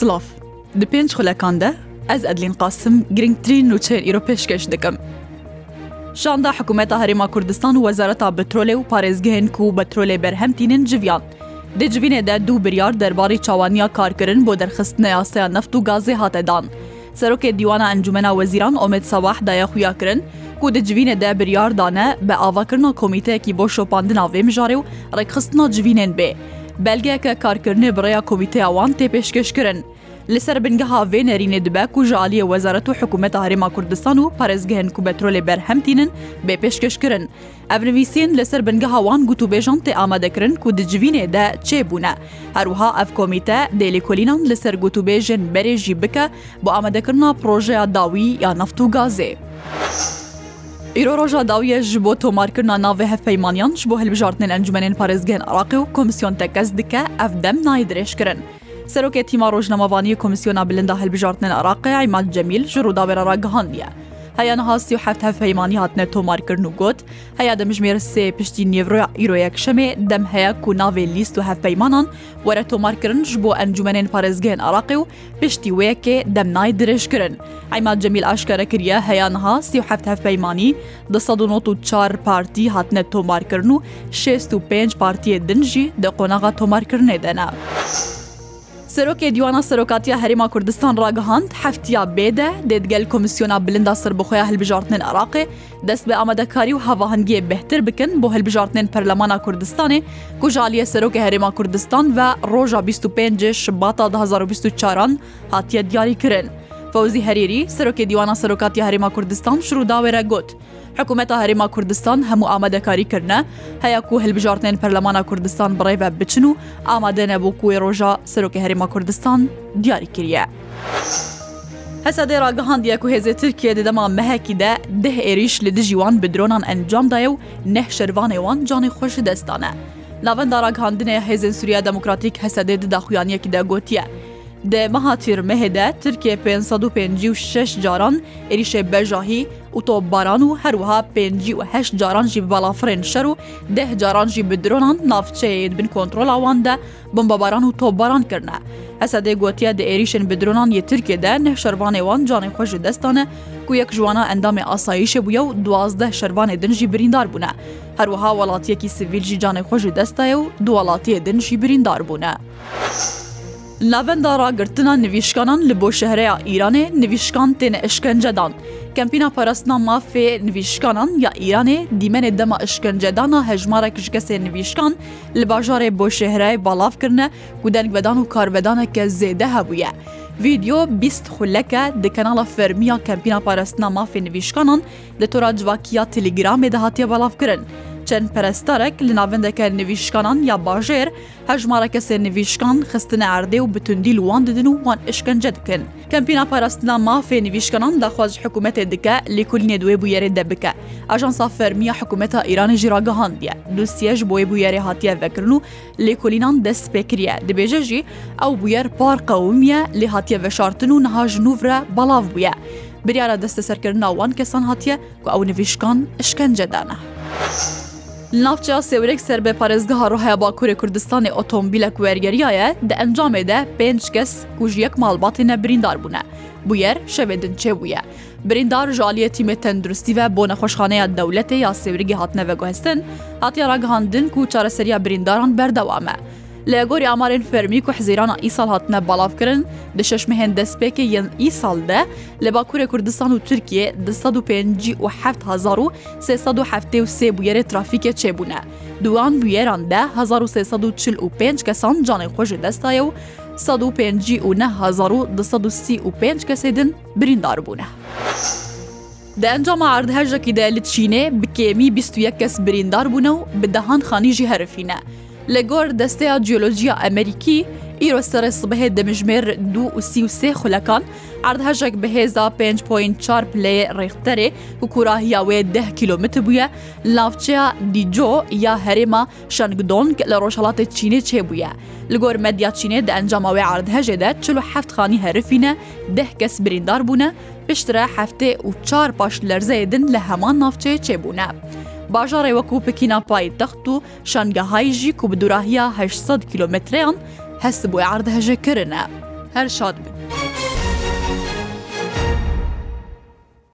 سلااف Di pênc xulekan de ez edlîn qasim girngtirîn nûçeyên îro pêşkeş dikim. Şanda hikûmeta Herêma Kurdistan û wezareta bitrolê û parêzgehên ku betrolê berhemtînin civiyan. Dê civînê de du biryar derbarî çawaniya karkirin bo derxistin yaseya neft û gazê hatedan. Serokê dîwana encumena wezîran Omed Sawah daya xuya kirin, ku di civînê de biryar dane be avakirina komîteyekî bo şopandina vê mijarê û rêxistina civînên bê. Belgeyeke karkirinê birêya komîteya wan tê pêşkeş kirin. لەسەر بنگەها وێنەرینێ دبەک و ژالیە وەزارەت و حکوومەت هەرێما کوردستان و پارێزگەهن و بەترۆلێ بەرهەمتینن بێ پێشکەشکردن. ئەڤنویسین لەسەر بنگەهاوان گوت و بێژان تێ ئامادەکردن و دجوینێدا چێ بوونە. هەروها ئەف کۆمیتە دێلیکۆلینان لەسەر گوت و بێژن بەرێژی بکە بۆ ئامادەکردنا پرۆژەیە داوی یا نەفت و گازێ. ئیرۆ ڕۆژا داویە ji بۆ تۆمارکردنا navê hevpەیمانیان ji بۆ هەلبژارتنên ئەنجومێن پارێزگەن عراقی و کمیسیۆن تەکەس دکە ئەف دەم نای درێژکردن. سەرۆکێ تیما ڕۆژنەمەوانی کمیسیۆنا بلندە هەلبژارتنن عراقی ئایمال جەمیل ژ ڕووداوێرەڕ گەهاندە. هەیەە هاستی و هەفت هەفەیمانی هاتنە تۆمارکردن و گوت هەیە دەمژمێر سێ پشتی نیێڤڕۆ ئیرۆیەک شەمێ دەم هەیە و ناوێ لیست و هەفەیمانان وەرە تۆمارکردنش بۆ ئەنجومێن پارێزگەن عراقی و پشتی وەیەکێ دەمنای درێژکردن ئەیما جەمیل ئاشکارە کردە هەیەها سی و هەفت هەفەیمانی 1994 پارتی هاتنە تۆمارکردن و 6 و 5 پارتیە دنجی دە قۆناغا تۆمارکردنێ دەنا. Serokê Diywana Serokatiya Herêma Kurdistan ragihand heftiya bêde dêdgel Komisyona Bilinda Sirbixoya hilbijartinên Iraqê dest bi amadekarî û havahingiyê bihtir bikin bo hilbijartinên Perlemana Kurdistanê ku jaliye Serokê Herêma Kurdistan ve roja 25 şibata 2024 hatiye diyarî kirin. فەوزی هەریری سەرۆکی دیوانە سەرۆکاتی هەرێما کوردستان شروع داوێرە گوت. حکوومەتە هەرێما کوردستان هەموو ئامادەکاریکردە هەیە و هەلبژارتێن پەرلەمانە کوردستان بڕێبە بچن و ئامادەنە بۆ کوێ ڕۆژە سەرۆکی هەرێما کوردستان دیاری کریە. هەسەدەی ڕگەهاندیە و هێزێ ترکیە دەدەما مەهەکیدە ده عێریش لە دژیوان بدرۆنان ئەنجامدایە و نەح شەروانێوان جانی خۆشی دەستانە. لاەن داراگەهاندنێ هێزن سووریا دموکراتیک هەسەدێ دداخویانیەکی دەگوتیە. Di meha tîrmehê de Tirkiye 556 caran êrişê bejahî û topbaran û herwiha 5 caran jî balafirên şer û deh caran jî bi dronan navçeyê bin kontrola wan de bombabaran û topbaran kirine. Esedê gotiye di êrişên bi dronan yê Tirkiye de neh şervanê wan canê xwe ji destane ku yek jiwana endamê asayişe bûye û duwazdeh şervanê din jî birîndar bûne. Herwiha welatiyekî sivîl jî canê xwe ji destaye û du welatiyê din jî birîndar bûne. Lavenda ragirtina nivîşkanan li bo şehreya İranê nivîşkan têne eşkencedan. Kempîna parastina mafê nivîşkanan ya İranê dîmenê dema eşkencedana hejmara kişkesê nivîşkan li bajarê bo şehreyê balav kirine ku dengvedan û karbedaneke zêde hebûye. Vîdeo bîst xuleke di kanala fermiya kempîna parastina mafê nivîşkanan li tora civakiya telegramê de hatiye balav kirin. چەند پەرستارێک لە ناوەندەکە نوویشکانان یا باژێر هەژمارەکە سێ نوویشکان خستنە ئەردێ و بتوندیل وان ددن و وان عشکنجە دکن. کەمپینا پاراستنا مافێ نوویشکانان داخواز حکوومەتێ دکە لێکولنیە دوێ بویێرێ دەبکە. ئاژانسا فەرمیە حکوومەتە ئیرانی ژیراگەهاندە. دووسیەش بۆی بویێرێ هاتیە ڤەکردن و لێکولینان دەست پێکریە دەبێژەژی ئەو بویەر پار قەومیە لێ هاتیە بەشارتن و نەهاژ نوورە بەڵاو بووە. بریارە دەستە سەرکردناوان کەسان هاتیە و ئەو نوویشکان شکنجەدانە. Navçeya Sêwrek serbê parêzgeha Rohaya Bakurê Kurdistanê otomobîlek wergeriya ye di encamê de pênc kes ku ji yek malbatê ne birîndar bûne. Bu yer şevê din çêbûye. Birîndar ji aliyê tîmê tenduristî ve bo nexweşxaneya dewletê ya sêwrigî hatine veguhestin, hatiya ragihandin ku çareseriya birîndaran berdewam e. لە گۆری ئامارێن فەرمی و حزیرانە ئیسال هاتنە بەڵافکردن دە شەشمە هێن دەستپێکی یەن ئیسالدە لە باکوورە کوردستان و تورکیە 1970 بویێرە ترافیکە چێبوونە دوان بویێراندا 1345 کەسان جانێ خۆش دەستایە و 1935 کەسێدن بریندار بوونە. دەنجامە ئاردهژەکی دە لە چینێ بکێمی 21 کەس بریندار بوونە و بدەهان خانیژی هەرفینە. لە گۆر دەستەیە جیۆلۆژیا ئەمریکی ئیرۆسەرە سبهێ دەمژمێر دو وسی و سێ خولەکان ئاردهژێک بەهێزا 5.4 پلێ ڕێختەرێ و کوراهیاوێ 10 کیلومتر بووە لاوچەیە دیجۆ یا هەرێما شنگدۆنگ لە ڕۆژهڵاتی چینێ چێبووە لەگۆر مەدیا چینێ دە ئەنجاماوێ ئاردهژێدا چلو هەفت خانی هەرفینە ده کەس بریندار بوونە پشترە هەفتێ و چار پاش لەرزەیدن لە هەمان ناوچەیە چێبوونە. باژارێ وەکو پکیناپای تەخت و شانگەهایژی و بدوراهیاهه کیلومتریان هەست بۆی عردەهژێکردە هەر شاد بن.